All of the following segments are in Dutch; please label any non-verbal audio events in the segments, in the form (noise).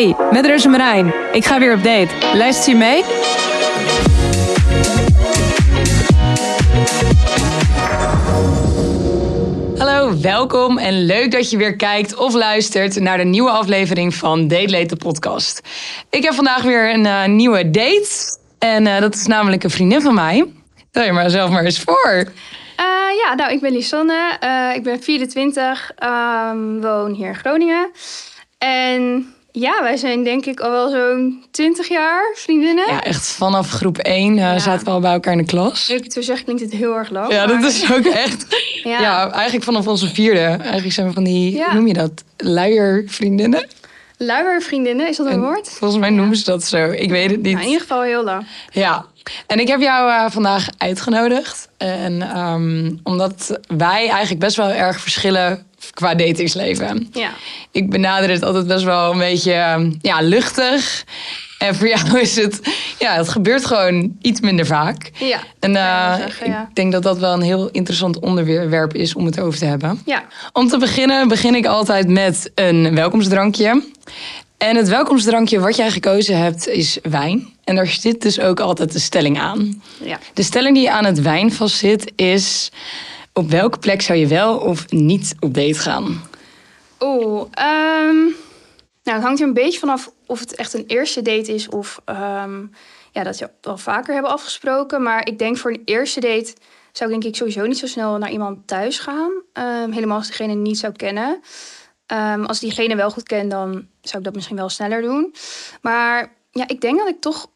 Hey, met Rus en Marijn. Ik ga weer op date. Luister je mee? Hallo, welkom en leuk dat je weer kijkt of luistert naar de nieuwe aflevering van Date Late de podcast. Ik heb vandaag weer een eh, nieuwe date en eh, dat is namelijk een vriendin van mij. Stel je maar zelf maar eens voor. Uh, ja, nou, ik ben Lisanne. Uh, ik ben 24, um, woon hier in Groningen. En ja, wij zijn denk ik al wel zo'n 20 jaar vriendinnen. Ja, echt vanaf groep 1 uh, ja. zaten we al bij elkaar in de klas. Nu ik het zo zeg, klinkt het heel erg lang. Ja, maar... dat is ook echt. (laughs) ja. ja. eigenlijk vanaf onze vierde. Eigenlijk zijn we van die, ja. hoe noem je dat? Luiervriendinnen. Luiervriendinnen, is dat een en woord? Volgens mij noemen ze dat zo. Ik weet het niet. Nou, in ieder geval heel lang. Ja, en ik heb jou uh, vandaag uitgenodigd. En um, omdat wij eigenlijk best wel erg verschillen qua datingsleven. Ja. Ik benader het altijd best wel een beetje ja, luchtig. En voor jou (laughs) is het, ja, het gebeurt gewoon iets minder vaak. Ja. En uh, zeggen, ja. ik denk dat dat wel een heel interessant onderwerp is om het over te hebben. Ja. Om te beginnen begin ik altijd met een welkomstdrankje. En het welkomstdrankje wat jij gekozen hebt is wijn. En daar zit dus ook altijd de stelling aan. Ja. De stelling die aan het wijn vastzit is... op welke plek zou je wel of niet op date gaan? Oeh, um, nou, het hangt er een beetje vanaf of het echt een eerste date is... of um, ja, dat we wel vaker hebben afgesproken. Maar ik denk voor een eerste date zou ik denk ik sowieso niet zo snel naar iemand thuis gaan. Um, helemaal als diegene niet zou kennen... Um, als diegene wel goed ken, dan zou ik dat misschien wel sneller doen. Maar ja, ik denk dat ik toch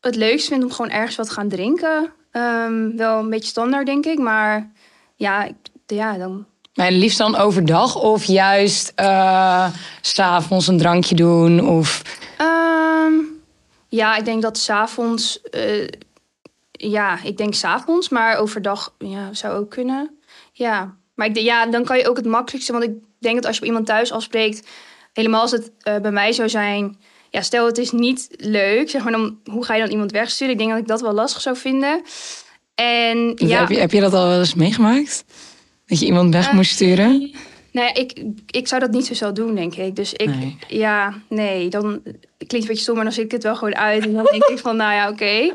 het leukst vind om gewoon ergens wat te gaan drinken. Um, wel een beetje standaard, denk ik. Maar ja, ja dan. Maar liefst dan overdag of juist uh, s'avonds een drankje doen? Of... Um, ja, ik denk dat s'avonds. Uh, ja, ik denk s'avonds, maar overdag ja, zou ook kunnen. Ja, maar ik, ja, dan kan je ook het makkelijkste. Want ik denk dat als je op iemand thuis afspreekt, helemaal als het uh, bij mij zou zijn, ja, stel het is niet leuk, zeg maar, dan, hoe ga je dan iemand wegsturen? Ik denk dat ik dat wel lastig zou vinden. En ja, heb, je, heb je dat al eens meegemaakt? Dat je iemand weg uh, moest sturen? Ja, ik, ik zou dat niet zo snel doen, denk ik. Dus ik, nee. ja, nee, dan het klinkt een beetje stom, maar dan zit ik het wel gewoon uit. En dan denk ik van, nou ja, oké. Okay.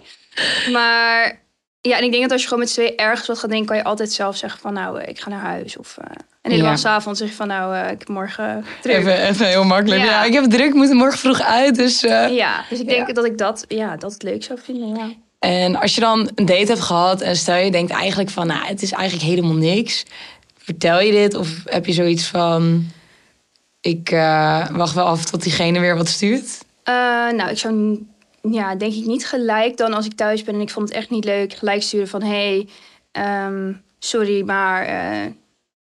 Maar ja, en ik denk dat als je gewoon met z'n twee ergens wat gaat denken, kan je altijd zelf zeggen van, nou, ik ga naar huis. Of, uh, en helemaal ja. s'avonds zeg je van, nou, uh, ik heb morgen druk. Even, even heel makkelijk. Ja. ja. ik heb druk, moet morgen vroeg uit. Dus, uh, ja, dus ik denk ja. dat ik dat, ja, dat het leuk zou vinden, ja. En als je dan een date hebt gehad en stel je denkt eigenlijk van, nou, het is eigenlijk helemaal niks. Vertel je dit of heb je zoiets van, ik wacht wel af tot diegene weer wat stuurt? Nou, ik zou, ja, denk ik niet gelijk dan als ik thuis ben en ik vond het echt niet leuk, gelijk sturen van, hey, um, sorry, maar uh,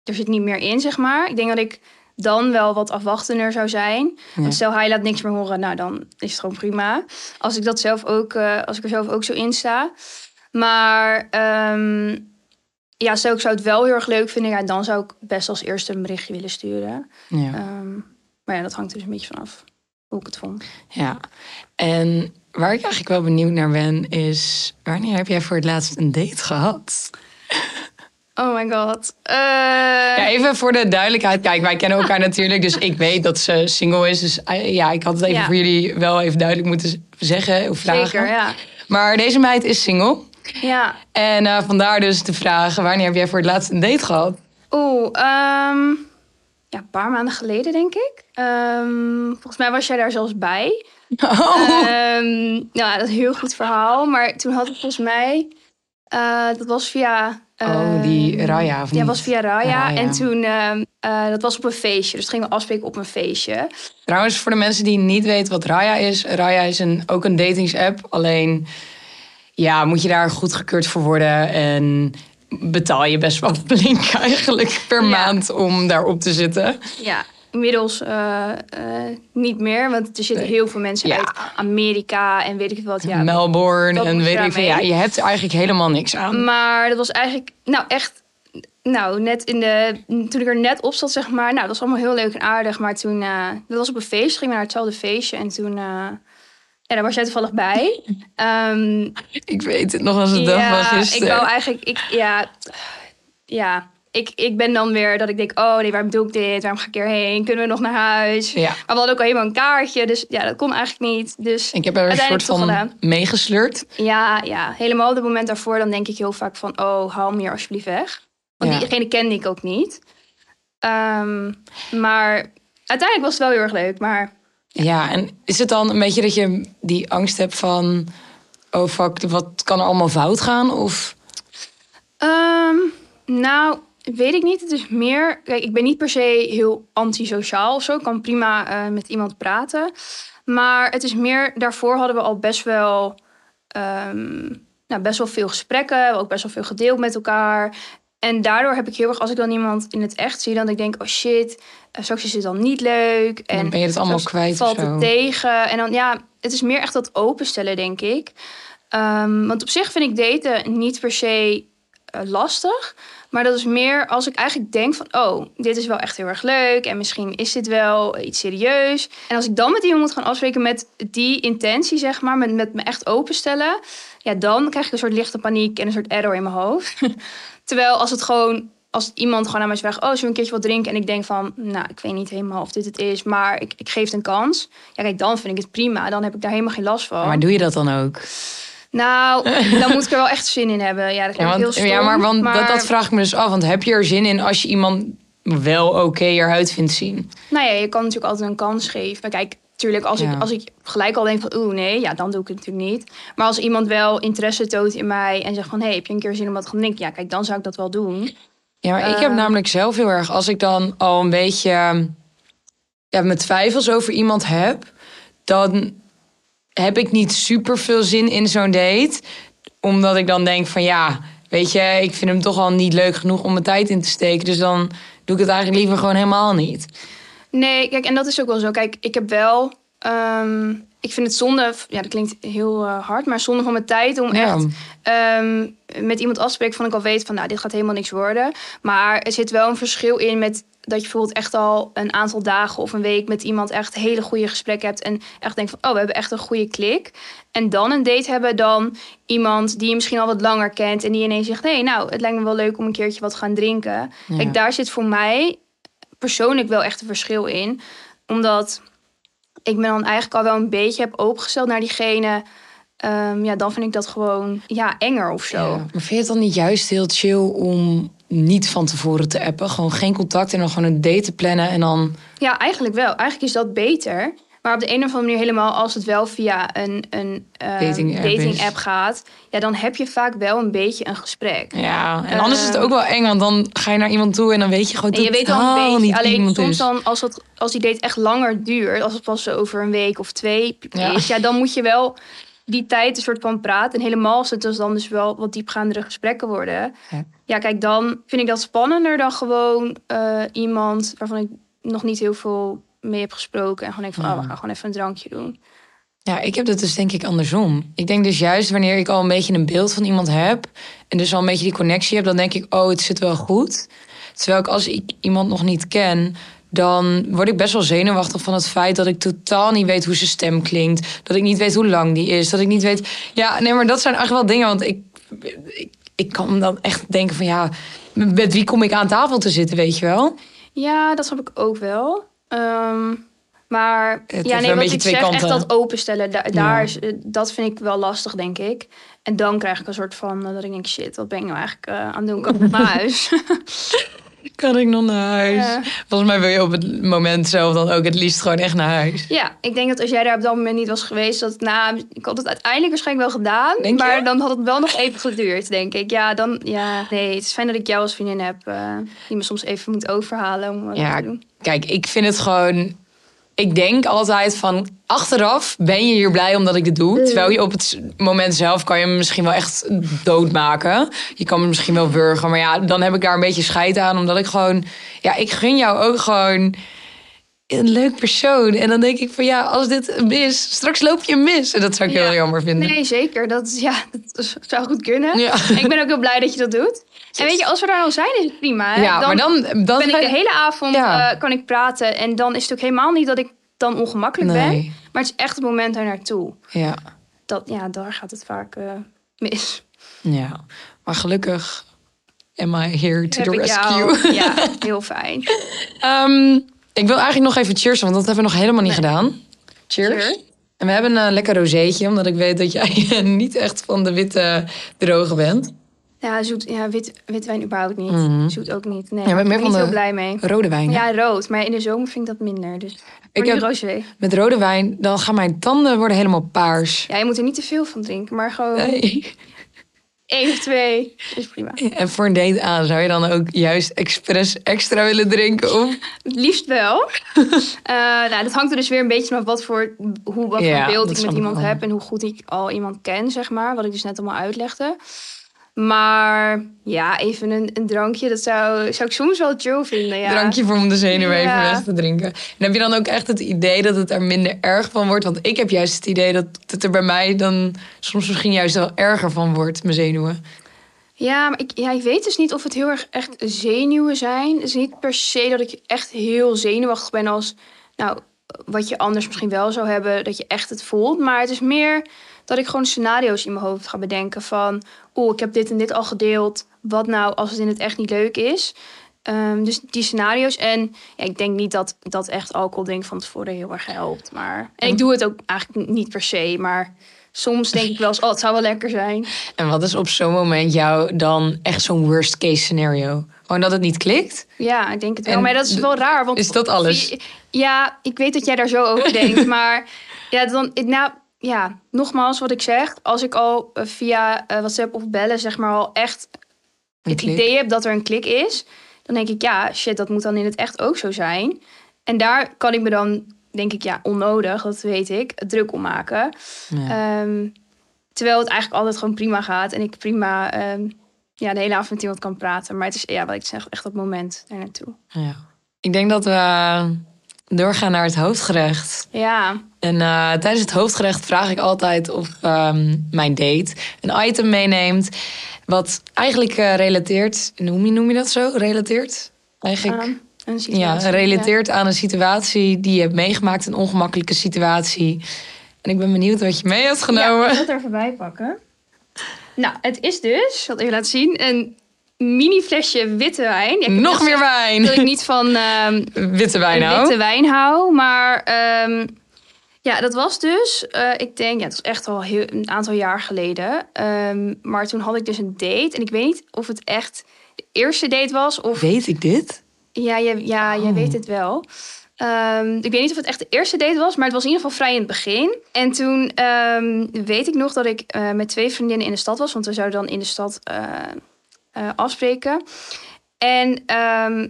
er zit niet meer in, zeg maar. Ik denk dat ik dan wel wat afwachtender zou zijn. Ja. Want stel hij laat niks meer horen, nou dan is het gewoon prima. Als ik dat zelf ook, uh, als ik er zelf ook zo in sta. Maar um, ja, stel ik zou het wel heel erg leuk vinden, ja, dan zou ik best als eerste een berichtje willen sturen. Ja. Um, maar ja, dat hangt dus een beetje vanaf hoe ik het vond. Ja, en waar ik eigenlijk wel benieuwd naar ben, is wanneer heb jij voor het laatst een date gehad? Oh my god. Uh... Ja, even voor de duidelijkheid. Kijk, wij kennen elkaar (laughs) natuurlijk, dus ik weet dat ze single is. Dus ja, ik had het even ja. voor jullie wel even duidelijk moeten zeggen of vragen. Zeker, ja. Maar deze meid is single. Ja. En uh, vandaar dus de vraag, wanneer heb jij voor het laatst een date gehad? Oeh, um, ja, een paar maanden geleden denk ik. Um, volgens mij was jij daar zelfs bij. (laughs) Oh. Um, nou, dat is een heel goed verhaal. Maar toen had ik volgens mij... Uh, dat was via... Uh, oh, die Raya. Of ja, was via Raya. Raya. En toen, uh, dat was op een feestje. Dus gingen we afspreken op een feestje. Trouwens, voor de mensen die niet weten wat Raya is. Raya is een, ook een datingsapp. Alleen, ja, moet je daar goedgekeurd voor worden. En betaal je best wel flink eigenlijk per ja. maand om daarop te zitten. Ja, inmiddels uh, uh, niet meer, want er zitten nee. heel veel mensen ja. uit Amerika en weet ik wat. Ja, Melbourne en weet ik veel. Ja, je hebt eigenlijk helemaal niks aan. Maar dat was eigenlijk, nou echt, nou net in de, toen ik er net op zat zeg maar, nou dat was allemaal heel leuk en aardig, maar toen, uh, dat was op een feest, ging we naar hetzelfde feestje en toen. Ja, daar was jij toevallig bij. Um, ik weet het nog als een dag van gisteren. Ik wou eigenlijk, ik, ja, ja, ik, ik ben dan weer dat ik denk, oh nee, waarom doe ik dit? Waarom ga ik hierheen? Kunnen we nog naar huis? Ja. Maar we hadden ook al helemaal een kaartje, dus ja, dat kon eigenlijk niet. Dus Ik heb er een soort van meegesleurd. Ja, ja, helemaal op het moment daarvoor, dan denk ik heel vaak van, oh, haal hem hier alsjeblieft weg. Want Ja. diegene kende ik ook niet. Ehm, maar uiteindelijk was het wel heel erg leuk, maar Ja, en is het dan een beetje dat je die angst hebt van... Oh fuck, wat kan er allemaal fout gaan? Of... Ehm, nou, weet ik niet. Het is meer. Kijk, ik ben niet per se heel antisociaal of zo. Ik kan prima eh, met iemand praten. Maar het is meer. Daarvoor hadden we al best wel. ehm, nou, best wel veel gesprekken. We hebben ook best wel veel gedeeld met elkaar. En daardoor heb ik heel erg, als ik dan iemand in het echt zie, dan denk ik, oh shit, eh, straks is het dan niet leuk. En dan ben je het allemaal kwijt valt het tegen. En dan, ja, het is meer echt dat openstellen, denk ik. Ehm, want op zich vind ik daten niet per se eh, lastig. Maar dat is meer als ik eigenlijk denk van... oh, dit is wel echt heel erg leuk... en misschien is dit wel iets serieus. En als ik dan met iemand moet gaan afspreken met die intentie, zeg maar... met, met me echt openstellen... ja, dan krijg ik een soort lichte paniek en een soort error in mijn hoofd. (laughs) Terwijl als het gewoon... als iemand gewoon aan mij vraagt... oh, zullen we een keertje wat drinken? En ik denk van, nou, ik weet niet helemaal of dit het is... maar ik, ik geef het een kans. Ja, kijk, dan vind ik het prima. Dan heb ik daar helemaal geen last van. Maar doe je dat dan ook? Nou, (laughs) dan moet ik er wel echt zin in hebben. Ja, dat Ja, klinkt heel want, stom. ja maar, want maar Dat, dat vraag ik me dus af. Want heb je er zin in als je iemand wel oké eruit vindt zien? Nou ja, je kan natuurlijk altijd een kans geven. Maar kijk, natuurlijk, als, Ja. ik, als ik gelijk al denk van... oeh, nee, ja, dan doe ik het natuurlijk niet. Maar als iemand wel interesse toont in mij... en zegt van, hé, hey, heb je een keer zin om wat te gaan drinken? Ja, kijk, dan zou ik dat wel doen. Ja, maar ik heb Eh. namelijk zelf heel erg... als ik dan al een beetje ja, mijn twijfels over iemand heb... dan heb ik niet super veel zin in zo'n date. Omdat ik dan denk van ja, weet je... ik vind hem toch al niet leuk genoeg om mijn tijd in te steken. Dus dan doe ik het eigenlijk liever gewoon helemaal niet. Nee, kijk, en dat is ook wel zo. Kijk, ik heb wel... ehm, ik vind het zonde... Ja, dat klinkt heel eh, hard, maar zonde van mijn tijd om Ja. echt... ehm, met iemand af te spreken van ik al weet van... nou, dit gaat helemaal niks worden. Maar er zit wel een verschil in met... dat je bijvoorbeeld echt al een aantal dagen of een week... met iemand echt hele goede gesprekken hebt... en echt denkt van, oh, we hebben echt een goede klik. En dan een date hebben dan iemand die je misschien al wat langer kent... en die ineens zegt, nee, nou, het lijkt me wel leuk om een keertje wat gaan drinken. Ja. Kijk, daar zit voor mij persoonlijk wel echt een verschil in. Omdat ik me dan eigenlijk al wel een beetje heb opengesteld naar diegene. Ehm, ja, dan vind ik dat gewoon ja, enger of zo. Ja. Maar vind je het dan niet juist heel chill om niet van tevoren te appen? Gewoon geen contact en dan gewoon een date te plannen en dan... Ja, eigenlijk wel. Eigenlijk is dat beter. Maar op de een of andere manier helemaal als het wel via een, een eh, Dating app dating is. app gaat. Ja, dan heb je vaak wel een beetje een gesprek. Ja, en anders is het Eh. ook wel eng, want dan ga je naar iemand toe en dan weet je gewoon En je weet wel een beetje, niet alleen soms is. dan als, het, als die date echt langer duurt, als het pas over een week of twee Ja. is, ja, dan moet je wel die tijd een soort van praten. En helemaal als het dus dan dus wel wat diepgaandere gesprekken worden. Ja. Ja, kijk, dan vind ik dat spannender dan gewoon eh, iemand waarvan ik nog niet heel veel mee heb gesproken. En gewoon denk van, Ja. oh, we gaan gewoon even een drankje doen. Ja, ik heb dat dus denk ik andersom. Ik denk dus juist wanneer ik al een beetje een beeld van iemand heb... en dus al een beetje die connectie heb, dan denk ik... oh, het zit wel goed. Terwijl ik als ik iemand nog niet ken... dan word ik best wel zenuwachtig van het feit dat ik totaal niet weet hoe zijn stem klinkt. Dat ik niet weet hoe lang die is. Dat ik niet weet... Ja, nee, maar dat zijn echt wel dingen. Want ik, ik, ik kan dan echt denken van ja... met wie kom ik aan tafel te zitten, weet je wel? Ja, dat snap ik ook wel. Ehm, maar heeft ja, nee, wat ik zeg, echt kanten. dat openstellen, da- Ja. daar is, eh, dat vind ik wel lastig, denk ik. En dan krijg ik een soort van, eh, dat ik denk, shit, wat ben ik nou eigenlijk eh, aan het doen? Ik naar huis? (laughs) Kan ik nog naar huis? Ja. Volgens mij wil je op het moment zelf dan ook het liefst gewoon echt naar huis. ja, ik denk dat als jij daar op dat moment niet was geweest, dat nou, ik had het uiteindelijk waarschijnlijk wel gedaan. Denk je? maar dan had het wel nog even geduurd, denk ik. Ja, dan, ja, nee, het is fijn dat ik jou als vriendin heb, eh, die me soms even moet overhalen om wat Ja, te doen. Kijk, ik vind het gewoon. Ik denk altijd van achteraf ben je hier blij omdat ik dit doe. Terwijl je op het moment zelf kan je me misschien wel echt doodmaken. Je kan me misschien wel wurgen. Maar ja, dan heb ik daar een beetje scheid aan. Omdat ik gewoon. Ja, ik gun jou ook gewoon een leuk persoon. En dan denk ik van ja, als dit mis, straks loop je mis. En dat zou ik Ja. heel jammer vinden. Nee, zeker. Dat, ja, dat zou goed kunnen. Ja. En ik ben ook heel blij dat je dat doet. En weet je, als we daar dan zijn, is het prima. Hè? Ja, maar dan, dan ben ik de hele avond Ja. eh, kan ik praten. En dan is het ook helemaal niet dat ik dan ongemakkelijk ben. Nee. Maar het is echt het moment daar naartoe. Ja. Dat, ja, daar gaat het vaak eh, mis. Ja, maar gelukkig am I here to Heb the rescue? jou. Ja, (laughs) heel fijn. Ehm, ik wil eigenlijk nog even cheers, want dat hebben we nog helemaal niet gedaan. Cheers. Cheers. En we hebben een lekker rozeetje, omdat ik weet dat jij (laughs) niet echt van de witte droge bent. Ja, zoet, ja wit, wit wijn überhaupt niet. Mhm. Zoet ook niet. Nee, Ja, ik ben niet heel blij mee. Rode wijn. hè? Ja, rood. Maar in de zomer vind ik dat minder. Dus Ik heb- rosé. Met rode wijn, dan gaan mijn tanden worden helemaal paars. Ja, je moet er niet te veel van drinken. Maar gewoon Nee. Één of twee is prima. En voor een date aan zou je dan ook juist expres extra willen drinken? Of? Het liefst wel. (laughs) Eh, nou, dat hangt er dus weer een beetje vanaf wat voor, hoe, wat Ja, voor beeld ik met iemand wel. heb en hoe goed ik al iemand ken, zeg maar. Wat ik dus net allemaal uitlegde. Maar ja, even een, een drankje, dat zou, zou ik soms wel chill vinden. Ja. Drankje voor om de zenuwen even weg te drinken. En heb je dan ook echt het idee dat het er minder erg van wordt? Want ik heb juist het idee dat het er bij mij dan soms misschien juist wel erger van wordt, mijn zenuwen. Ja, maar ik, ja, ik weet dus niet of het heel erg echt zenuwen zijn. Het is niet per se dat ik echt heel zenuwachtig ben als... Nou, wat je anders misschien wel zou hebben, dat je echt het voelt. Maar het is meer dat ik gewoon scenario's in mijn hoofd ga bedenken van... Oeh, ik heb dit en dit al gedeeld. Wat nou als het in het echt niet leuk is? Ehm, dus die scenario's. En ja, ik denk niet dat, dat echt alcohol drinken van tevoren heel erg helpt. Maar, en ik doe het ook eigenlijk niet per se. Maar soms denk ik wel eens, oh, het zou wel lekker zijn. En wat is op zo'n moment jou dan echt zo'n worst case scenario? Gewoon dat het niet klikt? Ja, ik denk het wel. En maar dat is wel raar. Want is dat alles? Ja, ik weet dat jij daar zo over denkt. (laughs) maar ja, dan, nou, ja, nogmaals wat ik zeg. Als ik al eh, via eh, WhatsApp of bellen, zeg maar, al echt het idee heb dat er een klik is. Dan denk ik, ja, shit, dat moet dan in het echt ook zo zijn. En daar kan ik me dan, denk ik, ja, onnodig, dat weet ik, druk om maken. Ja. Ehm, terwijl het eigenlijk altijd gewoon prima gaat. En ik prima ehm, ja, de hele avond met iemand kan praten. Maar het is, ja, wat ik zeg, echt dat moment er naartoe. Ja. Ik denk dat we eh, doorgaan naar het hoofdgerecht. Ja, En eh, tijdens het hoofdgerecht vraag ik altijd of ehm, mijn date een item meeneemt. Wat eigenlijk eh, relateert. Noem je, noem je dat zo? Relateert? Eigenlijk. een ja, relateert aan een situatie die je hebt meegemaakt. Een ongemakkelijke situatie. En ik ben benieuwd wat je mee hebt Ja, genomen. ik zal het er even bij pakken. Nou, het is dus, ik het even laten zien, een mini flesje witte wijn. Ja, Nog meer gezegd wijn. Dat ik niet van ehm, (laughs) Witte wijn nou. witte wijn hou. Maar ehm, ja, dat was dus, eh, ik denk, ja, het was echt al heel, een aantal jaar geleden. Ehm, maar toen had ik dus een date. En ik weet niet of het echt de eerste date was of Weet ik dit? Ja, jij, ja, jij Oh. weet het wel. Ik weet niet of het echt de eerste date was, maar het was in ieder geval vrij in het begin. En toen weet ik nog dat ik eh, met twee vriendinnen in de stad was, want we zouden dan in de stad eh, eh, afspreken. En ehm,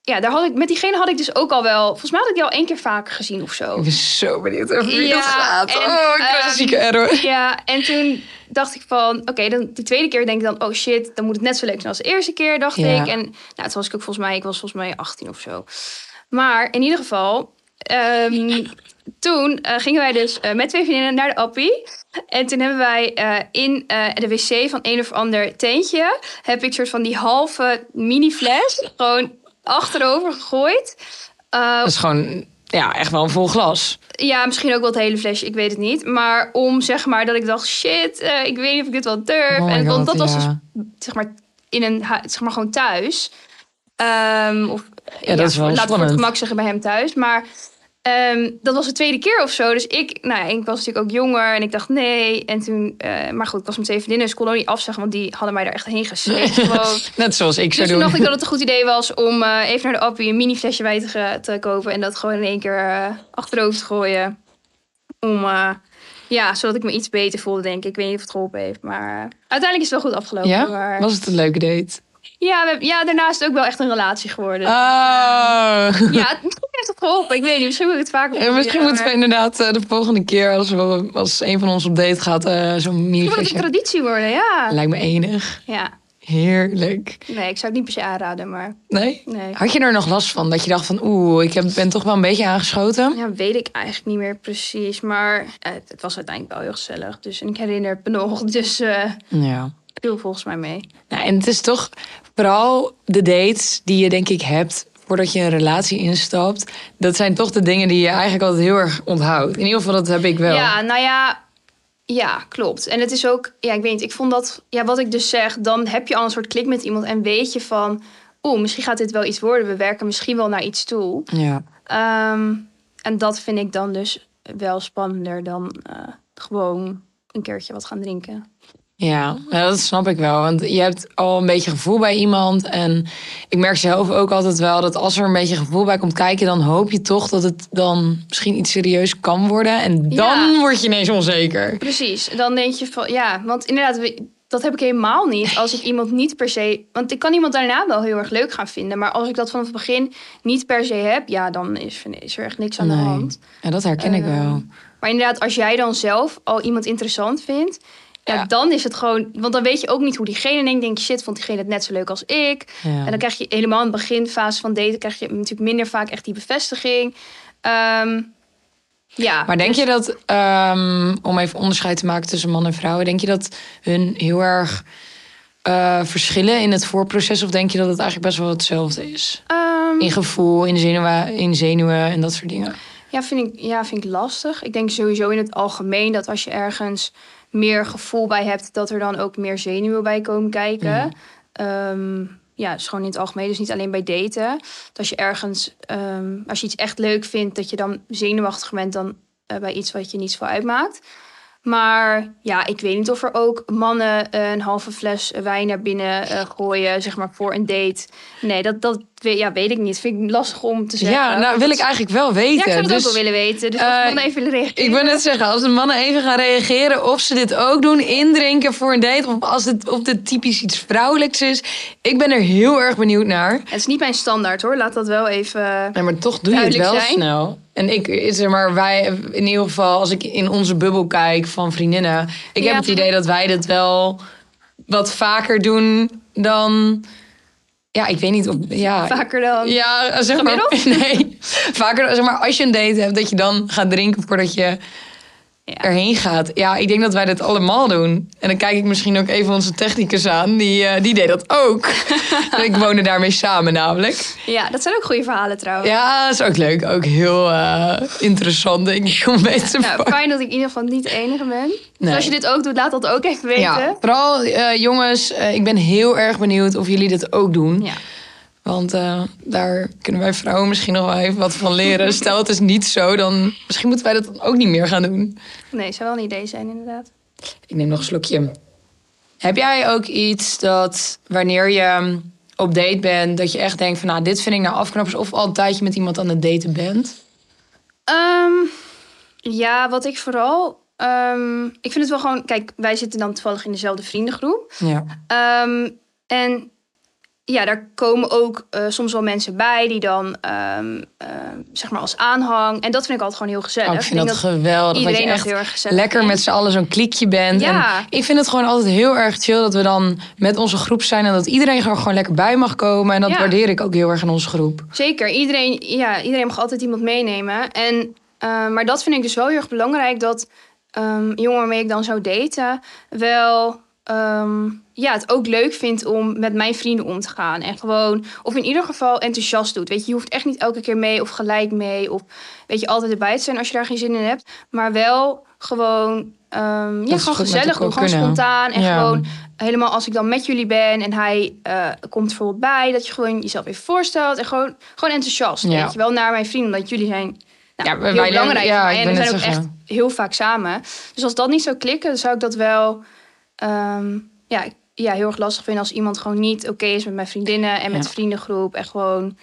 ja, daar had ik, met diegene had ik dus ook al wel, volgens mij had ik die al één keer vaker gezien of zo. Ik ben zo benieuwd over wie Ja, dat gaat. en, oh, ik een ehm, zieke error. Ja, en toen dacht ik van, oké, dan de tweede keer denk ik dan, oh shit, dan moet het net zo leuk zijn als de eerste keer, dacht Ja. ik. En nou, toen was ik ook volgens mij, ik was volgens mij 18 of zo. Maar in ieder geval, ehm, toen eh, gingen wij dus eh, met twee vriendinnen naar de Appie. En toen hebben wij eh, in de wc van een of ander tentje, heb ik soort van die halve mini fles gewoon achterover gegooid. Dat is gewoon, ja, echt wel een vol glas. ja, misschien ook wel het hele flesje, ik weet het niet. Maar om zeg maar dat ik dacht, shit, ik weet niet of ik dit wel durf. Oh en want dat was dus zeg maar in een zeg maar gewoon thuis. Ehm, of Ja, dat is wel voor spannend. het gemak zeggen bij hem thuis. Maar ehm, dat was de tweede keer of zo. Dus ik, nou ja, ik was natuurlijk ook jonger en ik dacht nee. En toen, eh, maar goed, ik was met twee vriendinnen, dus ik kon ook niet afzeggen, want die hadden mij daar echt heen gesleept. (laughs) gewoon. Net zoals ik zou Dus toen doen. dacht ik dat het een goed idee was om eh, even naar de Appie een mini flesje wijn te, kopen. En dat gewoon in één keer eh, achterover te gooien. Om, ja, zodat ik me iets beter voelde, denk ik. Ik weet niet of het geholpen heeft. Maar uiteindelijk is het wel goed afgelopen. Ja? Maar, Was het een leuke date? Ja, we, ja, daarna is het ook wel echt een relatie geworden. Oh. (laughs) Ja, het- misschien (laughs) heeft het geholpen. Ik weet niet, misschien moet ik het vaker Ja, misschien moeten we inderdaad eh, de volgende keer, als, we, als een van ons op date gaat, eh, zo'n mini Misschien moet het een traditie worden, ja. Lijkt me enig. Ja, Heerlijk. nee, ik zou het niet per se aanraden, maar Nee? nee. Had je er nog last van? Dat je dacht van, oeh, ik heb, ben toch wel een beetje aangeschoten? Ja, weet ik eigenlijk niet meer precies. Maar eh, het, was uiteindelijk wel heel gezellig. Dus en ik herinner het me nog. (laughs) Dus eh Ja. viel volgens mij mee. Nou, en het is toch vooral de dates die je denk ik hebt voordat je een relatie instapt. Dat zijn toch de dingen die je eigenlijk altijd heel erg onthoudt. In ieder geval, dat heb ik wel. Ja, nou ja. Ja, klopt. En het is ook, ja, ik weet niet, ik vond dat, ja, wat ik dus zeg, dan heb je al een soort klik met iemand en weet je van, oeh, misschien gaat dit wel iets worden. We werken misschien wel naar iets toe. Ja. Ehm, en dat vind ik dan dus wel spannender dan eh, gewoon een keertje wat gaan drinken. Ja, ja, dat snap ik wel. Want je hebt al een beetje gevoel bij iemand. En ik merk zelf ook altijd wel dat als er een beetje gevoel bij komt kijken, dan hoop je toch dat het dan misschien iets serieus kan worden. En dan Ja. word je ineens onzeker. Precies. Dan denk je van, ja, want inderdaad, dat heb ik helemaal niet. Als ik (laughs) iemand niet per se, want ik kan iemand daarna wel heel erg leuk gaan vinden. Maar als ik dat vanaf het begin niet per se heb, ja, dan is, is er echt niks aan de hand. En dat herken ik Ehm, wel. Maar inderdaad, als jij dan zelf al iemand interessant vindt, ja, Ja. dan is het gewoon. Want dan weet je ook niet hoe diegene denkt. Denk je, shit, vond diegene het net zo leuk als ik? Ja. En dan krijg je helemaal in de beginfase van daten, krijg je natuurlijk minder vaak echt die bevestiging. Ehm, ja. Maar denk je dat, ehm, om even onderscheid te maken tussen man en vrouwen, denk je dat hun heel erg eh, verschillen in het voorproces? Of denk je dat het eigenlijk best wel hetzelfde is? Ehm, In gevoel, in zenuwen, in zenuwen en dat soort dingen. Ja, vind ik, ja, vind ik lastig. Ik denk sowieso in het algemeen dat als je ergens meer gevoel bij hebt, dat er dan ook meer zenuwen bij komen kijken. Ehm, ja, dus gewoon in het algemeen, dus niet alleen bij daten. Dat als je ergens, ehm, als je iets echt leuk vindt, dat je dan zenuwachtig bent dan eh, bij iets wat je niet zo uitmaakt. Maar ja, ik weet niet of er ook mannen eh, een halve fles wijn naar binnen eh, gooien, zeg maar, voor een date. Nee, dat, dat weet, ja, weet ik niet. Vind ik lastig om te zeggen. Ja, nou wil ik eigenlijk wel weten. Ja, ik zou het dus, ook wel willen weten. Dus als eh, mannen even reageren. Ik wil net zeggen, als de mannen even gaan reageren of ze dit ook doen, indrinken voor een date, of als het, of dit typisch iets vrouwelijks is. Ik ben er heel erg benieuwd naar. Het is niet mijn standaard hoor. Laat dat wel even. Nee, maar toch doe je het wel zijn. snel. En ik, zeg maar, wij, in ieder geval, als ik in onze bubbel kijk van vriendinnen, ik heb het idee dat wij dit wel wat vaker doen dan. Ja, ik weet niet of. Ja, Vaker dan. Ja, zeg maar. Gemiddeld? (laughs) Nee. Vaker, zeg maar, als je een date hebt, dat je dan gaat drinken voordat je Ja. erheen gaat. Ja, ik denk dat wij dit allemaal doen. En dan kijk ik misschien ook even onze technicus aan. Die, eh, die deed dat ook. (laughs) ik woonde daarmee samen namelijk. Ja, dat zijn ook goede verhalen trouwens. Ja, dat is ook leuk. Ook heel eh, interessant, denk ik, om mee te Nou, pakken. fijn dat ik in ieder geval niet de enige ben. Dus als je dit ook doet, laat dat ook even weten. Ja, vooral eh, jongens, ik ben heel erg benieuwd of jullie dit ook doen. Ja. Want eh, daar kunnen wij vrouwen misschien nog wel even wat van leren. Stel het is niet zo, dan misschien moeten wij dat dan ook niet meer gaan doen. Nee, zou wel een idee zijn inderdaad. Ik neem nog een slokje. Heb jij ook iets dat wanneer je op date bent, dat je echt denkt van nou, dit vind ik nou afknappers of al een tijdje met iemand aan het daten bent? Ehm, ja, wat ik vooral... ehm, ik vind het wel gewoon... Kijk, wij zitten dan toevallig in dezelfde vriendengroep. Ja. Ehm, en ja, daar komen ook eh, soms wel mensen bij die dan, ehm, ehm, zeg maar, als aanhang. En dat vind ik altijd gewoon heel gezellig. Oh, ik vind dat, geweldig. Dat je iedereen dat echt heel erg gezellig lekker met z'n allen zo'n kliekje bent. Ja. En ik vind het gewoon altijd heel erg chill dat we dan met onze groep zijn. En dat iedereen er gewoon lekker bij mag komen. En dat Ja. waardeer ik ook heel erg in onze groep. Zeker, iedereen, ja, iedereen mag altijd iemand meenemen. En, eh, maar dat vind ik dus wel heel erg belangrijk dat ehm een jongen waarmee ik dan zou daten wel ehm, ja, het ook leuk vindt om met mijn vrienden om te gaan. En gewoon, of in ieder geval enthousiast doet. Weet je, je hoeft echt niet elke keer mee of gelijk mee. Of weet je, altijd erbij te zijn als je daar geen zin in hebt. Maar wel gewoon, ehm, ja, gewoon gezellig doen. Gewoon kunnen. spontaan. En Ja. gewoon helemaal als ik dan met jullie ben en hij eh, komt bijvoorbeeld bij, dat je gewoon jezelf even voorstelt en gewoon, gewoon enthousiast. Ja. Weet je wel, naar mijn vrienden, omdat jullie zijn nou, Ja, heel wij belangrijk ja, En we zijn ook echt heel vaak samen. Dus als dat niet zou klikken, dan zou ik dat wel ehm, ja, ja, heel erg lastig vinden als iemand gewoon niet oké is met mijn vriendinnen en met Ja. vriendengroep. En gewoon.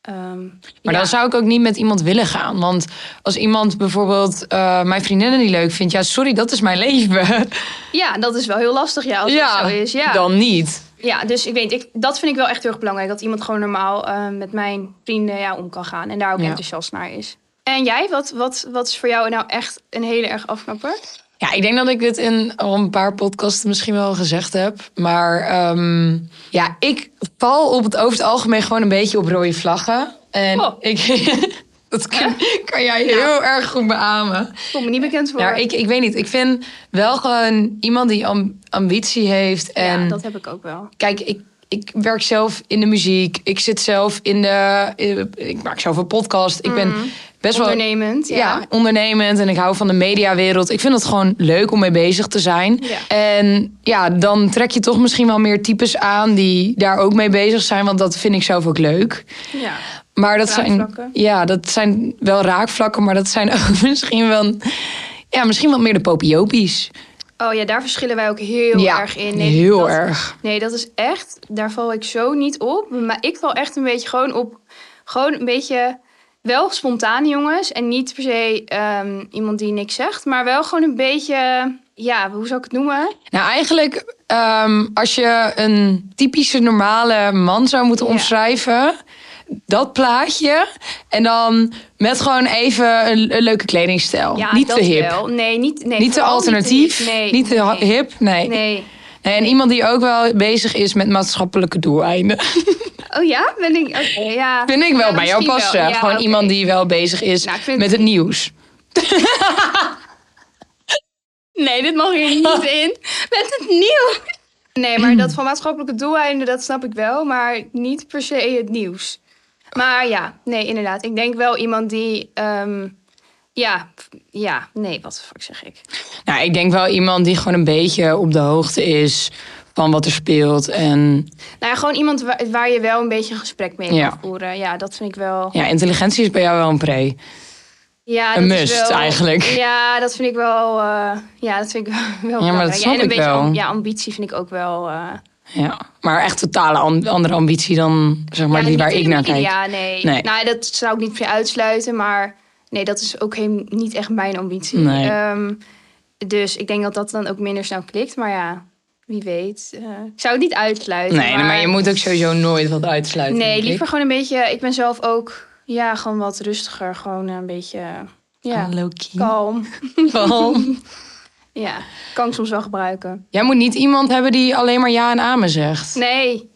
ehm, Maar ja. dan zou ik ook niet met iemand willen gaan. Want als iemand bijvoorbeeld eh, mijn vriendinnen niet leuk vindt, ja, sorry, dat is mijn (laughs) leven. Ja, dat is wel heel lastig, ja, als ja, dat zo is. Ja. dan niet. Ja, dus ik weet, ik, dat vind ik wel echt heel erg belangrijk. Dat iemand gewoon normaal eh, met mijn vrienden ja, om kan gaan. En daar ook enthousiast naar is. En jij, wat, wat, wat is voor jou nou echt een hele erg afknapper? Ja, ik denk dat ik dit in al een paar podcasts misschien wel gezegd heb. Maar ehm, ja, ik val op het over het algemeen gewoon een beetje op rode vlaggen. En Oh. ik, (laughs) dat kan, kan jij heel erg goed beamen. Kom me niet bekend voor. Ja, ik, ik weet niet. Ik vind wel gewoon iemand die am- ambitie heeft. En ja, dat heb ik ook wel. kijk, ik, ik werk zelf in de muziek. Ik zit zelf in de. in- ik maak zelf een podcast. Ik ben best wel Ondernemend, ja. ja, ondernemend en ik hou van de mediawereld. Ik vind het gewoon leuk om mee bezig te zijn. Ja. En ja, dan trek je toch misschien wel meer types aan die daar ook mee bezig zijn, want dat vind ik zelf ook leuk. Ja. Maar dat zijn, ja, dat zijn wel raakvlakken, maar dat zijn (laughs) ook misschien wel, ja, misschien wel meer de popiopies. Oh ja, daar verschillen wij ook heel ja, erg in. heel dat, erg. Nee, dat is echt, daar val ik zo niet op. Maar ik val echt een beetje gewoon op, gewoon een beetje, wel spontane jongens. En niet per se ehm, iemand die niks zegt, maar wel gewoon een beetje, ja, hoe zou ik het noemen? Nou, eigenlijk, ehm, als je een typische normale man zou moeten Ja. omschrijven, dat plaatje. En dan met gewoon even een, een leuke kledingstijl. Ja, niet te hip. wel. Nee, niet, nee, niet te alternatief. Niet te, nee, niet te nee. hip. Nee. Nee. En iemand die ook wel bezig is met maatschappelijke doeleinden. (laughs) Oh ja, ben ik, oké, ja. Vind ik wel Ja, bij jou passen. Ja, Gewoon iemand die wel bezig is Nou, vind- met het nieuws. (laughs) Nee, dit mag hier niet (laughs) in. Met het nieuws. Nee, maar dat van maatschappelijke doeleinden, dat snap ik wel. Maar niet per se het nieuws. Maar ja, nee, inderdaad. Ik denk wel iemand die... ehm, ja, ja, nee, wat de fuck zeg ik? Nou, ik denk wel iemand die gewoon een beetje op de hoogte is van wat er speelt. En Nou ja, gewoon iemand waar, waar je wel een beetje een gesprek mee Ja. kan voeren. Ja, dat vind ik wel... ja, intelligentie is bij jou wel een pre. Ja, Een dat is must, wel- eigenlijk. Ja, dat vind ik wel... eh, ja, dat vind ik wel, wel maar dat en een ik beetje wel. am- ja, ambitie vind ik ook wel... eh, Ja, maar echt totale an- andere ambitie dan zeg maar Ja, die waar ik naar kijk. media, nee. Nee. Nou, dat zou ik niet se uitsluiten, maar nee, dat is ook geen, niet echt mijn ambitie. Nee. Ehm, dus ik denk dat dat dan ook minder snel klikt, maar ja, wie weet. Eh, ik zou het niet uitsluiten. Nee, maar... je moet ook sowieso nooit wat uitsluiten. Nee, liever gewoon een beetje. Ik ben zelf ook, ja, gewoon wat rustiger, gewoon een beetje, ja, kalm. (laughs) Kalm. (laughs) Ja, kan ik soms wel gebruiken. Jij moet niet iemand hebben die alleen maar ja en amen zegt. Nee,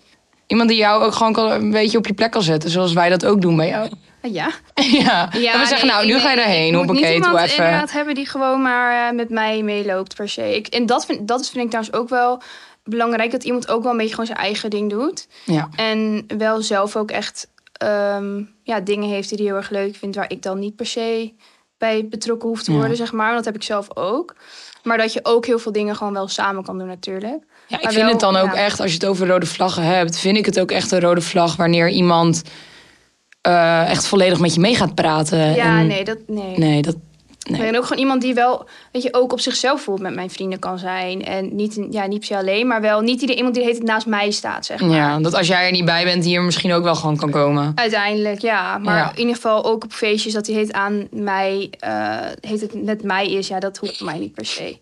Iemand die jou ook gewoon een beetje op je plek kan zetten, zoals wij dat ook doen bij jou. (laughs) Ja. ja. en we zeggen, nou, nu ga je daarheen. Ik moet niet Hoppakee, iemand doe even. inderdaad hebben die gewoon maar eh, met mij meeloopt per se. Ik, en dat vind, dat is, vind ik trouwens ook wel belangrijk. Dat iemand ook wel een beetje gewoon zijn eigen ding doet. Ja. En wel zelf ook echt ehm, ja, dingen heeft die hij heel erg leuk vindt. Waar ik dan niet per se bij betrokken hoef te Ja. worden, zeg maar. Dat heb ik zelf ook. Maar dat je ook heel veel dingen gewoon wel samen kan doen natuurlijk. Ja, ik Maar vind wel, het dan ook ja. echt, als je het over rode vlaggen hebt, vind ik het ook echt een rode vlag wanneer iemand eh, echt volledig met je mee gaat praten. Ja, En- nee, dat... Nee. Nee, dat. Nee. En ook gewoon iemand die wel, weet je, ook op zichzelf voelt met mijn vrienden kan zijn. En niet, ja, niet per se alleen, maar wel niet iemand die tijd naast mij staat, zeg maar. Ja, dat als jij er niet bij bent, die er misschien ook wel gewoon kan komen. Uiteindelijk, ja. Maar Ja. in ieder geval ook op feestjes dat hij heet aan mij, eh, heet het net mij is. Ja, dat hoeft mij niet per se.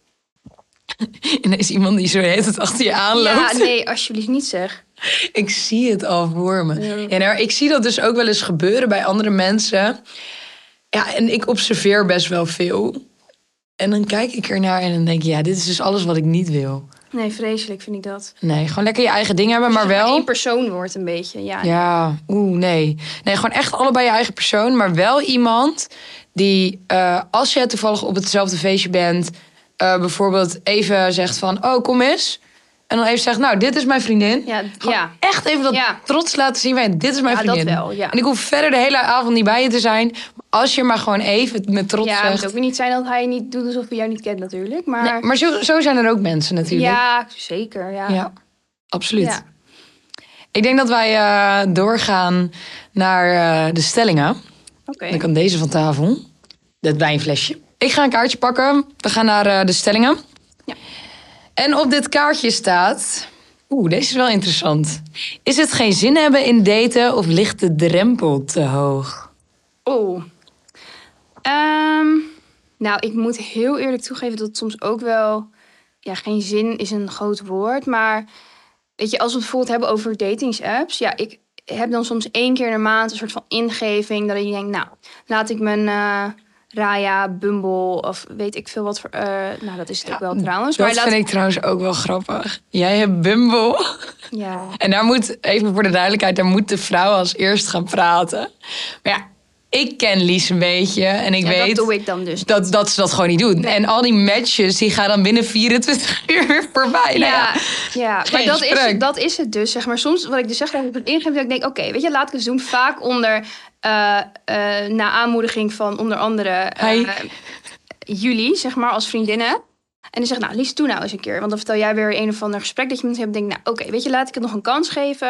(laughs) Ineens iemand die zo heet het achter je aanloopt. Ja, nee, alsjeblieft niet zeg. (laughs) Ik zie het al voor me. Ja. Ja, nou, ik zie dat dus ook wel eens gebeuren bij andere mensen. Ja, en ik observeer best wel veel. En dan kijk ik ernaar en dan denk ik, ja, dit is dus alles wat ik niet wil. Nee, vreselijk vind ik dat. Nee, gewoon lekker je eigen ding hebben, maar wel... één persoon wordt een beetje, ja. Ja, oeh, nee. Nee, gewoon echt allebei je eigen persoon. Maar wel iemand die, eh, als je toevallig op hetzelfde feestje bent... eh, bijvoorbeeld even zegt van, oh, kom eens. En dan even zegt, nou, dit is mijn vriendin. Ja, echt even dat Ja. trots laten zien. Van, dit is mijn Ja, dat vriendin. wel, ja. En ik hoef verder de hele avond niet bij je te zijn. Als je maar gewoon even met trots Ja, het moet zegt. ook weer niet zijn dat hij niet doet alsof hij jou niet kent natuurlijk. Maar, Nee, maar zo, zo zijn er ook mensen natuurlijk. ja, zeker. Ja. Ja, absoluut. Ik denk dat wij eh, doorgaan naar eh, de stellingen. Oké. Dan kan deze van tafel. Het wijnflesje. Ik ga een kaartje pakken. We gaan naar eh, de stellingen. En op dit kaartje staat... Oeh, deze is wel interessant. Is het geen zin hebben in daten of ligt de drempel te hoog? Oh. Ehm, nou, ik moet heel eerlijk toegeven dat het soms ook wel... Ja, geen zin is een groot woord. Maar weet je, als we het bijvoorbeeld hebben over datingsapps... Ja, ik heb dan soms één keer in maand een soort van ingeving... dat ik denk, nou, laat ik mijn eh, Raya, Bumble of weet ik veel wat voor... eh, nou, dat is het ook wel trouwens. Dat maar laat, vind ik trouwens ook wel grappig. Jij hebt Bumble. Ja, (laughs) En daar moet, even voor de duidelijkheid, daar moet de vrouw als eerst gaan praten. Maar ja, ik ken Lies een beetje en ik Ja, weet dat doe ik dan dus. dat, dat ze dat gewoon niet doet. En al die matches die gaan dan binnen 24 (laughs) uur weer voorbij. Nou ja, Ja, ja. maar dat is, gesprek. dat is het dus. Zeg maar. Soms, wat ik dus zeg, dat ik het ingeef, dat ik denk, oké, weet je, laat ik het doen. Vaak onder, eh na aanmoediging van onder andere Hi. jullie, zeg maar, als vriendinnen. En die zegt, nou, Lies, doe nou eens een keer. Want dan vertel jij weer een of ander gesprek dat je met hebt. Denk, nou, oké, weet je, laat ik het nog een kans geven.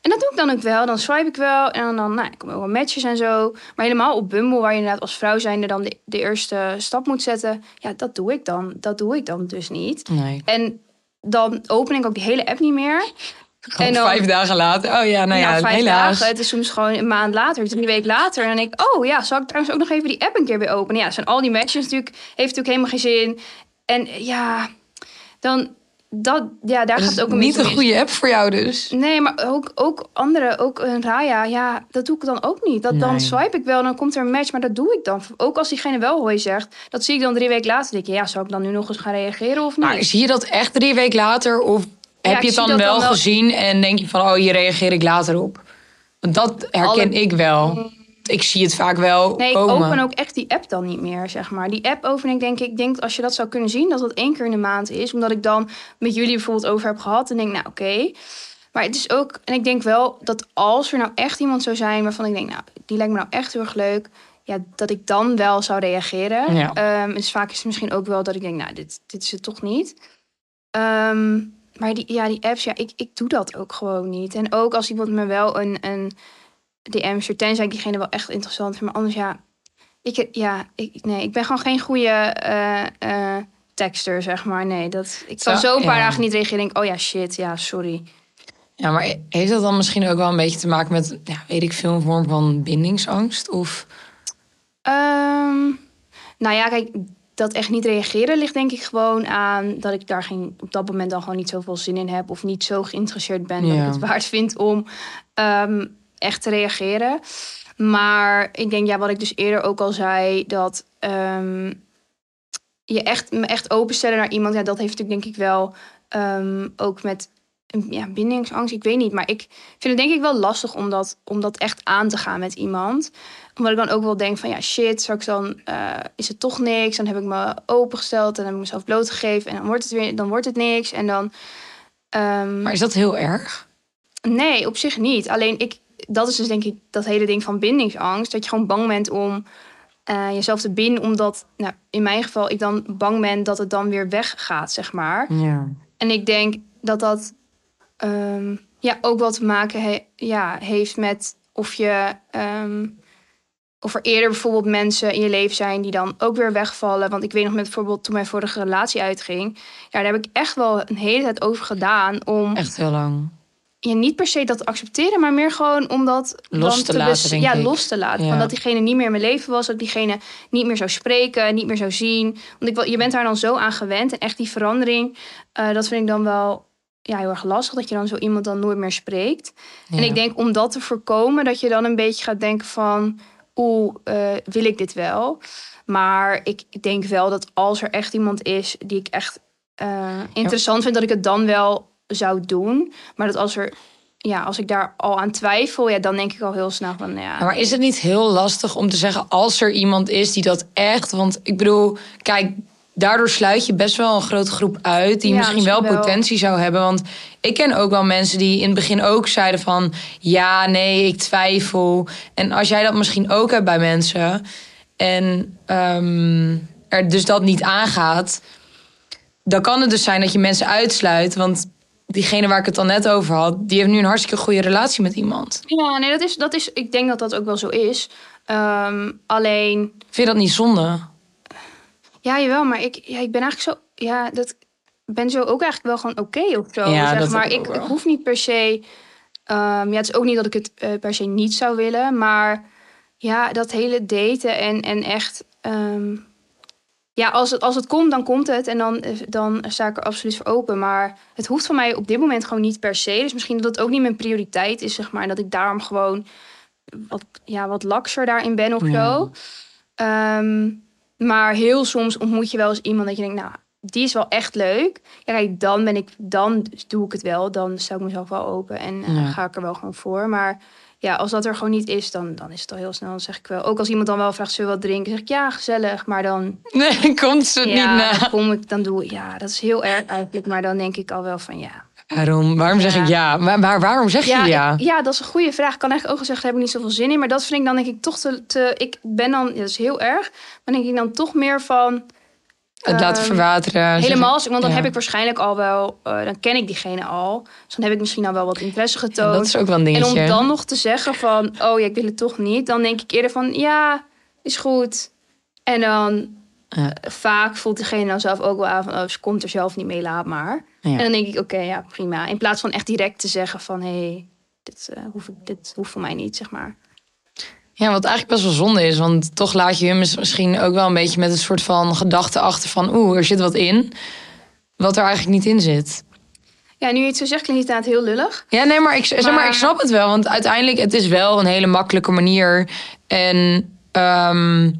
En dat doe ik dan ook wel. Dan swipe ik wel. En dan, nou, ik kom ook wel matches en zo. Maar helemaal op Bumble, waar je inderdaad als vrouw zijnde dan de, de eerste stap moet zetten. Ja, dat doe ik dan. Dat doe ik dan dus niet. Nee. En dan open ik ook die hele app niet meer. Gewoon En dan- vijf dagen later. Oh ja, nou ja, vijf helaas. dagen. Het is soms gewoon een maand later, drie weken later. En dan denk ik, oh ja, zal ik trouwens ook nog even die app een keer weer openen? Ja, zijn al die matches natuurlijk, heeft natuurlijk helemaal geen zin. En ja, dan, dat, ja, daar Dat gaat het ook een niet beetje een mis. goede app voor jou dus. Nee, maar ook, ook andere, ook een Raya, ja, dat doe ik dan ook niet. Dat, Nee. Dan swipe ik wel, dan komt er een match, maar dat doe ik dan. Ook als diegene wel hoi zegt, dat zie ik dan drie weken later. denk ik, ja, zou ik dan nu nog eens gaan reageren of niet? Maar zie je dat echt drie weken later? Of heb je het dan wel, dan wel. gezien en denk je van, oh, hier reageer ik later op? Want dat herken Alle- ik wel. Ik zie het vaak wel Nee, ik komen. open ook echt die app dan niet meer, zeg maar. Die app open ik denk ik, denk als je dat zou kunnen zien, dat het één keer in de maand is. Omdat ik dan met jullie bijvoorbeeld over heb gehad en denk, nou oké. Maar het is ook, en ik denk wel dat als er nou echt iemand zou zijn waarvan ik denk, nou, die lijkt me nou echt heel erg leuk. Ja, dat ik dan wel zou reageren. Ja. Ehm, dus vaak is het misschien ook wel dat ik denk, nou, dit, dit is het toch niet. Ehm, maar die, ja, die apps, ja, ik, ik doe dat ook gewoon niet. En ook als iemand me wel een, een Stuurt, tenzij ik diegene wel echt interessant. Maar anders, ja, ik, ja, ik, nee, ik ben gewoon geen goede eh, eh, tekster, zeg maar. Nee, dat, ik kan Zo, zo een paar ja. dagen niet reageren en denk, oh ja, shit, ja, sorry. Ja, maar heeft dat dan misschien ook wel een beetje te maken met, ja, weet ik veel, een vorm van bindingsangst? Of Ehm, nou ja, kijk, dat echt niet reageren ligt denk ik gewoon aan dat ik daar geen, op dat moment dan gewoon niet zoveel zin in heb. Of niet zo geïnteresseerd ben dat Ja. ik het waard vind om ehm, echt te reageren. Maar ik denk, ja, wat ik dus eerder ook al zei, dat ehm, je echt, me echt openstellen naar iemand, ja, dat heeft natuurlijk denk ik wel ehm, ook met ja, bindingsangst. Ik weet niet, maar ik vind het denk ik wel lastig om dat, om dat echt aan te gaan met iemand omdat ik dan ook wel denk van ja shit, straks dan eh, is het toch niks. Dan heb ik me opengesteld en heb ik mezelf blootgegeven en dan wordt het weer, dan wordt het niks. En dan ehm, Maar is dat heel erg? nee, op zich niet. Alleen ik, dat is dus denk ik dat hele ding van bindingsangst. Dat je gewoon bang bent om eh, jezelf te binden, omdat nou, in mijn geval ik dan bang ben dat het dan weer weggaat, zeg maar. Ja. En ik denk dat dat ehm, ja, ook wat te maken he- ja, heeft met of je. ehm, of er eerder bijvoorbeeld mensen in je leven zijn die dan ook weer wegvallen. Want ik weet nog met bijvoorbeeld toen mijn vorige relatie uitging. Ja, daar heb ik echt wel een hele tijd over gedaan. Om Echt heel lang. Ja, niet per se dat te accepteren, maar meer gewoon om dat Los dan te laten, Ja, ik. los te laten. Ja. Van dat diegene niet meer in mijn leven was, dat diegene niet meer zou spreken, niet meer zou zien. Want ik, je bent daar dan zo aan gewend. En echt die verandering, eh, dat vind ik dan wel ja, heel erg lastig. Dat je dan zo iemand dan nooit meer spreekt. En ik denk om dat te voorkomen, dat je dan een beetje gaat denken van... Oeh, eh, wil ik dit wel? Maar ik denk wel dat als er echt iemand is die ik echt eh, interessant vind, dat ik het dan wel zou doen. Maar dat als er, ja, als ik daar al aan twijfel, ja, dan denk ik al heel snel van, ja. Maar is het niet heel lastig om te zeggen als er iemand is die dat echt... Want ik bedoel, kijk, daardoor sluit je best wel een grote groep uit... die Ja, misschien wel misschien wel. potentie zou hebben. Want ik ken ook wel mensen die in het begin ook zeiden van... ja, nee, ik twijfel. En als jij dat misschien ook hebt bij mensen... en ehm, er dus dat niet aangaat... dan kan het dus zijn dat je mensen uitsluit... want diegene waar ik het dan net over had... die heeft nu een hartstikke goede relatie met iemand. Ja, nee, dat is, dat is, ik denk dat dat ook wel zo is. Ehm, alleen, Vind je dat niet zonde? ja, jawel, maar ik, ja, ik ben eigenlijk zo, ja, dat ben zo ook eigenlijk wel gewoon oké of zo. Ja, zeg maar ik ik hoef niet per se, ehm, ja, het is ook niet dat ik het eh, per se niet zou willen, maar ja, dat hele daten en, en echt, ehm, ja, als het, als het komt, dan komt het en dan, dan sta ik er absoluut voor open. Maar het hoeft van mij op dit moment gewoon niet per se. Dus misschien dat het ook niet mijn prioriteit is, zeg maar, en dat ik daarom gewoon wat, ja, wat lakser daarin ben of Ja. zo. Ehm, maar heel soms ontmoet je wel eens iemand dat je denkt, nou, die is wel echt leuk. Ja, kijk, dan ben ik, dan doe ik het wel. Dan stel ik mezelf wel open en eh, ga ik er wel gewoon voor. Maar ja, als dat er gewoon niet is, dan, dan is het al heel snel. Dan zeg ik wel. Ook als iemand dan wel vraagt, zullen we wat drinken? zeg ik, ja, gezellig. Maar dan, (laughs) Nee, komt ze ja, niet na. dan kom ik, dan doe ik, ja, dat is heel erg eigenlijk. Maar dan denk ik al wel van, ja. Waarom, waarom zeg Ja. ik ja? Maar, maar waarom zeg je Ja, ja? ik- ja, dat is een goede vraag. Ik kan eigenlijk ook zeggen, daar heb ik niet zoveel zin in. Maar dat vind ik dan denk ik toch te... te ik ben dan, dat is heel erg. Maar denk ik dan toch meer van... het laten ehm, verwateren. Helemaal, want dan Ja. heb ik waarschijnlijk al wel... eh, dan ken ik diegene al. Dus dan heb ik misschien al wel wat interesse getoond. Dat is ook wel een En dingetje. om dan nog te zeggen van, oh ja, ik wil het toch niet. Dan denk ik eerder van, ja, is goed. En dan Ja. vaak voelt diegene dan zelf ook wel aan van, oh, ze komt er zelf niet mee, laat maar. En dan denk ik, oké, ja, prima. In plaats van echt direct te zeggen van, hé, hey, dit, eh, hoef dit hoeft voor mij niet, zeg maar. Ja, wat eigenlijk best wel zonde is. Want toch laat je hem mis- misschien ook wel een beetje met een soort van gedachte achter van... oeh, er zit wat in. Wat er eigenlijk niet in zit. Ja, nu je het zo zegt, klinkt het inderdaad heel lullig. Ja, nee, maar ik, zeg maar, Maar- ik snap het wel. Want uiteindelijk, het is wel een hele makkelijke manier. En ehm,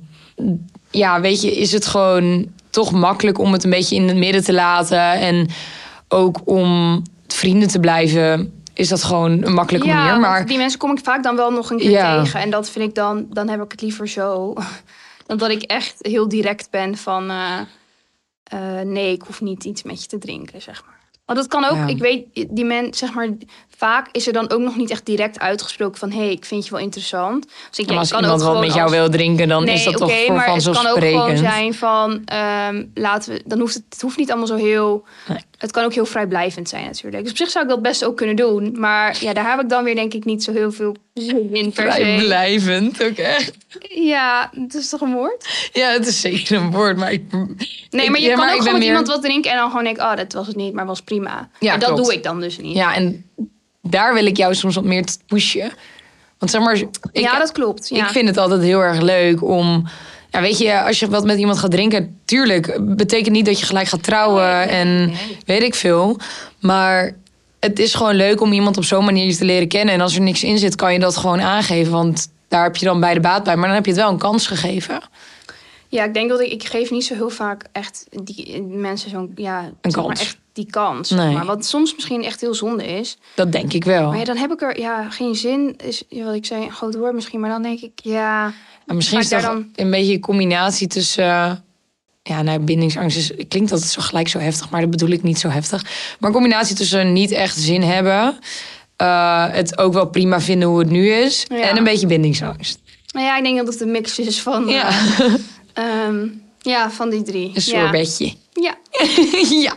ja, weet je, is het gewoon toch makkelijk om het een beetje in het midden te laten. En ook om vrienden te blijven, is dat gewoon een makkelijke ja, manier. Maar die mensen kom ik vaak dan wel nog een keer Ja. tegen. En dat vind ik dan, dan heb ik het liever zo. (laughs) dan dat ik echt heel direct ben van, eh, eh, nee, ik hoef niet iets met je te drinken, zeg maar. Want dat kan ook, Ja. ik weet, die men, zeg maar, vaak is er dan ook nog niet echt direct uitgesproken van, hé, hey, ik vind je wel interessant. Dus ik, als ik kan iemand ook wat gewoon met jou als- wil drinken, dan nee, is dat toch oké, voor maar het kan ook gewoon zijn van, ehm, laten we, dan hoeft het, het hoeft niet allemaal zo heel, Nee. Het kan ook heel vrijblijvend zijn natuurlijk. Dus op zich zou ik dat best ook kunnen doen, maar ja, daar heb ik dan weer denk ik niet zo heel veel zin in per se. Vrijblijvend, echt. Ja, het is toch een woord? Ja, het is zeker een woord, maar ik... Nee, ik- maar je ja, kan ik ook gewoon met meer- iemand wat drinken en dan gewoon denken, oh, dat was het niet, maar was prima. Ja, en dat klopt. doe ik dan dus niet. Ja, en daar wil ik jou soms wat meer pushen. Want zeg maar, ik, ja dat klopt. Ja. ik vind het altijd heel erg leuk om... Ja, weet je, als je wat met iemand gaat drinken... Tuurlijk, betekent niet dat je gelijk gaat trouwen en weet ik veel. Maar het is gewoon leuk om iemand op zo'n manier te leren kennen. En als er niks in zit, kan je dat gewoon aangeven. Want daar heb je dan bij de baat bij. Maar dan heb je het wel een kans gegeven. Ja, ik denk dat ik, ik geef niet zo heel vaak echt die mensen zo'n, ja, maar kans. echt die kans. Nee. Maar wat soms misschien echt heel zonde is. Dat denk ik wel. Maar ja, dan heb ik er ja, geen zin. Is wat ik zei, een groot woord misschien. Maar dan denk ik, ja. En misschien is dat dan- een beetje een combinatie tussen... eh, ja, nou, bindingsangst is, klinkt altijd zo gelijk zo heftig, maar dat bedoel ik niet zo heftig. Maar een combinatie tussen niet echt zin hebben, eh, het ook wel prima vinden hoe het nu is, Ja. en een beetje bindingsangst. Nou ja, ik denk dat het een mix is van, Ja, eh, (laughs) ehm, ja, van die drie. een sorbetje. Ja, (laughs) ja.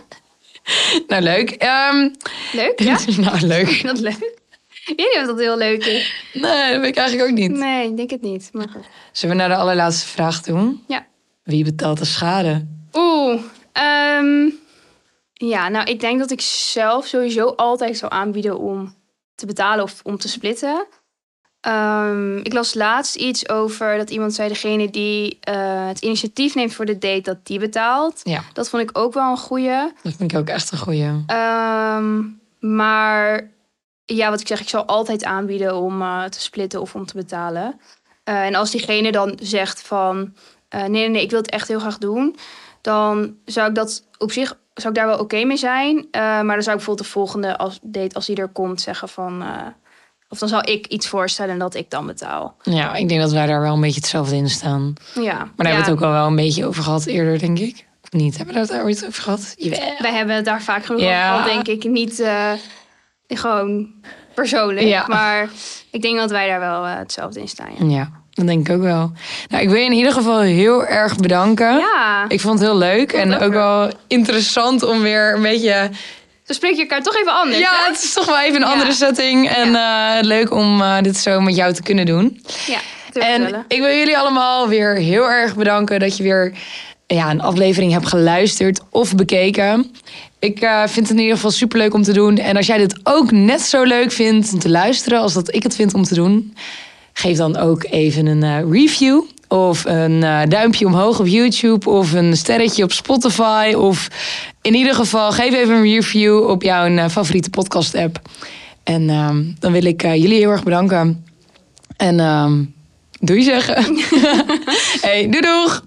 Nou, leuk. Ehm, leuk. Ja, (laughs) nou, leuk. dat leuk? Ik weet niet of dat heel leuk is. Nee, dat weet ik eigenlijk ook niet. Nee, ik denk het niet. Maar goed. Zullen we naar de allerlaatste vraag doen? Ja. Wie betaalt de schade? Oeh, ehm, ja, nou, ik denk dat ik zelf sowieso altijd zou aanbieden om te betalen of om te splitten. Ehm, ik las laatst iets over dat iemand zei: degene die eh, het initiatief neemt voor de date, dat die betaalt. Ja, Dat vond ik ook wel een goeie. dat vind ik ook echt een goeie. Ehm, maar ja, wat ik zeg, ik zou altijd aanbieden om eh, te splitten of om te betalen. Eh, en als diegene dan zegt van eh, nee, nee, nee, ik wil het echt heel graag doen, dan zou ik dat op zich zou ik daar wel oké mee zijn. Maar dan zou ik bijvoorbeeld de volgende als date, als die er komt, zeggen van. of dan zou ik iets voorstellen dat ik dan betaal. Ja, ik denk dat wij daar wel een beetje hetzelfde in staan. Ja, Maar daar hebben we het ook al wel een beetje over gehad eerder, denk ik. Of niet? Hebben we het daar ooit over gehad? Jawel. Wij hebben het daar vaak genoeg Ja. over denk ik. Niet gewoon persoonlijk. Ja. Maar ik denk dat wij daar wel eh, hetzelfde in staan. Ja. Ja, dat denk ik ook wel. Nou, ik wil je in ieder geval heel erg bedanken. ja. Ik vond het heel leuk en ook ook wel. interessant om weer een beetje... Dan spreek je elkaar toch even anders. Ja, hè? het is toch wel even een Ja. andere setting. En eh, leuk om eh, dit zo met jou te kunnen doen. ja En ik wil jullie allemaal weer heel erg bedanken dat je weer ja, een aflevering hebt geluisterd of bekeken. Ik eh, vind het in ieder geval superleuk om te doen. En als jij dit ook net zo leuk vindt om te luisteren als dat ik het vind om te doen, geef dan ook even een eh, review. Of een eh, duimpje omhoog op YouTube. Of een sterretje op Spotify. Of in ieder geval geef even een review op jouw favoriete podcast app. En ehm, dan wil ik jullie heel erg bedanken. En ehm doei zeggen. (laughs) (laughs) hey, doei doeg!